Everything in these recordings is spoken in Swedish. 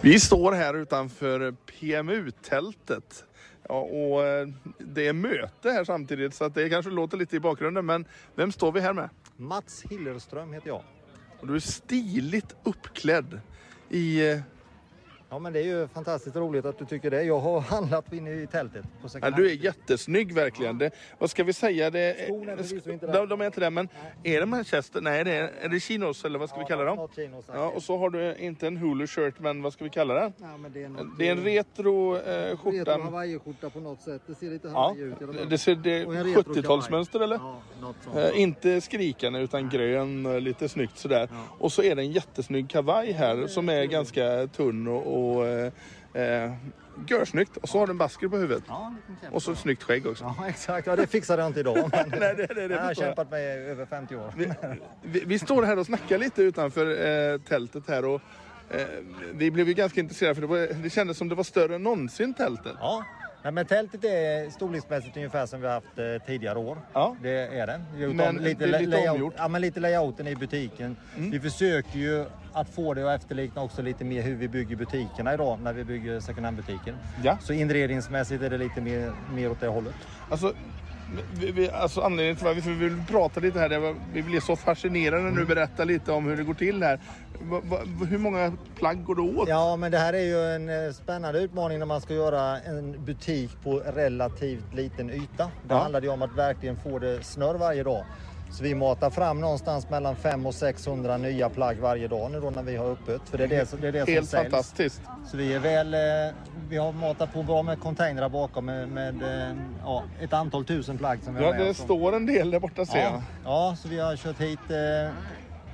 Vi står här utanför PMU-tältet. Ja, och eh, det är möte här samtidigt så att det kanske låter lite i bakgrunden. Men vem står vi här med? Mats Hillerström heter jag. Och du är stiligt uppklädd i... Ja men det är ju fantastiskt roligt att du tycker det. Jag har handlat inne i tältet. På Ja, du är jättesnygg verkligen. Det, vad ska vi säga? Det, Skorna är förvisso inte där. de, de är inte där men är det Manchester? Nej, det är, är det chinos eller vad ska vi kalla dem? chinos, Ja, och så har du inte en Hulu shirt men vad ska vi kalla det? Ja, men det är, något, Det är en retro eh, skjorta. Retro hawaiiskjorta på något sätt. Det ser lite Ja, ut. fall. det ser det Och en retro 70-talsmönster eller? Ja, något sånt. Eh, inte skrikande utan grön, eh, lite snyggt sådär. Och så är det en jättesnygg kavaj här som är ganska tunn och, och eh, eh, görsnyggt. Och så har du en basker på huvudet. Ja. Och så ett snyggt skägg också. Ja, exakt. Ja, det fixade jag inte idag. Men Nej, det, det, det jag har kämpat med i över 50 år. Vi, vi, vi står här och snackar lite utanför eh, tältet här och eh, vi blev ju ganska intresserade för det, var, det kändes som det var större än någonsin tältet. Ja, Nej, men tältet är storleksmässigt ungefär som vi har haft eh, tidigare år. Ja. Det är det. Vi har gjort Men om det är lite layout, omgjort. Mm. Ja, men lite layouten i butiken. Vi försöker ju att få det att efterlikna också lite mer hur vi bygger butikerna idag när vi bygger second hand-butiken. Ja. Så inredningsmässigt är det lite mer, mer åt det hållet. Alltså, vi, vi, alltså anledningen till varför vi vill prata lite här, var, vi blir så fascinerade Mm. nu berätta lite om hur det går till här. Va, va, hur många plagg går det åt? Ja, men det här är ju en eh, spännande utmaning när man ska göra en butik på relativt liten yta. Det Ja. handlar ju om att verkligen få det snurr varje dag. Så vi matar fram någonstans mellan 500 och 600 nya plagg varje dag nu då när vi har öppet. För det är det, det, är det som Helt säljs. fantastiskt. Så vi är väl, eh, vi har matat på bra med containrar bakom med, med eh, ja, ett antal tusen plagg som vi Ja, har med det står en del där borta ser Ja, jag. ja, så vi har kört hit eh,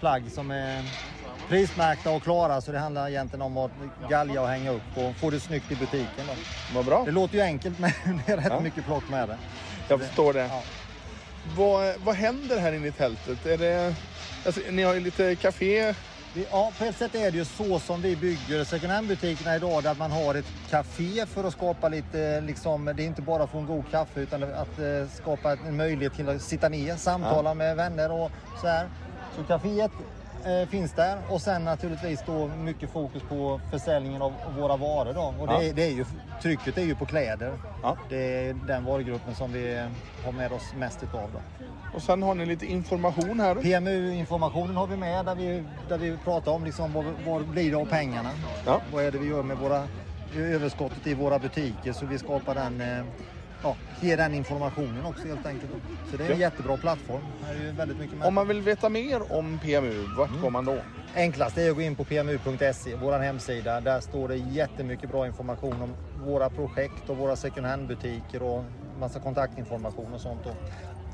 plagg som är prismärkta och klara så det handlar egentligen om att galja och hänga upp och få det snyggt i butiken. Då. Vad bra. Det låter ju enkelt men det är rätt Ja. mycket plock med det. Jag förstår det. Ja. Vad, vad händer här inne i tältet? Är det, alltså, ni har ju lite café. Ja, på ett sätt är det ju så som vi bygger second hand-butikerna idag, där man har ett café för att skapa lite, liksom, det är inte bara få en god kaffe utan att eh, skapa en möjlighet till att sitta ner, samtala med vänner och så här. Så kaféet eh, finns där och sen naturligtvis då mycket fokus på försäljningen av våra varor då. Och det, Ja. är, det är ju, trycket är ju på kläder. Ja. Det är den varugruppen som vi har med oss mest utav då. Och sen har ni lite information här. PMU-informationen har vi med där vi, där vi pratar om liksom vad, vad blir det av pengarna. Ja. Vad är det vi gör med våra överskottet i våra butiker så vi skapar den, eh, ja, ger den informationen också helt enkelt. Så det är en jättebra plattform. Om man vill veta mer om PMU, vart Mm. går man då? Enklast är att gå in på pmu.se, vår hemsida. Där står det jättemycket bra information om våra projekt och våra second hand-butiker och massa kontaktinformation och sånt.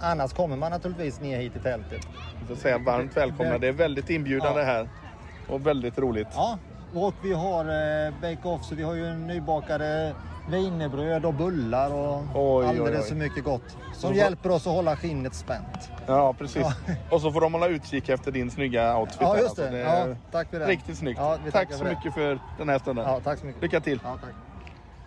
Annars kommer man naturligtvis ner hit i tältet. Jag får säga varmt välkomna. Det är väldigt inbjudande Ja. här. Och väldigt roligt. Ja, och vi har eh, bake-off så vi har ju nybakade wienerbröd och bullar och Oj, alldeles för mycket gott. Som får- hjälper oss att hålla skinnet spänt. Ja, precis. Och så får de hålla utkik efter din snygga outfit. Ja, just det. Alltså, Ja, tack för det. Riktigt snyggt. Ja, Tack så det. mycket för den här stunden. Ja, tack så mycket. Lycka till. Ja, tack.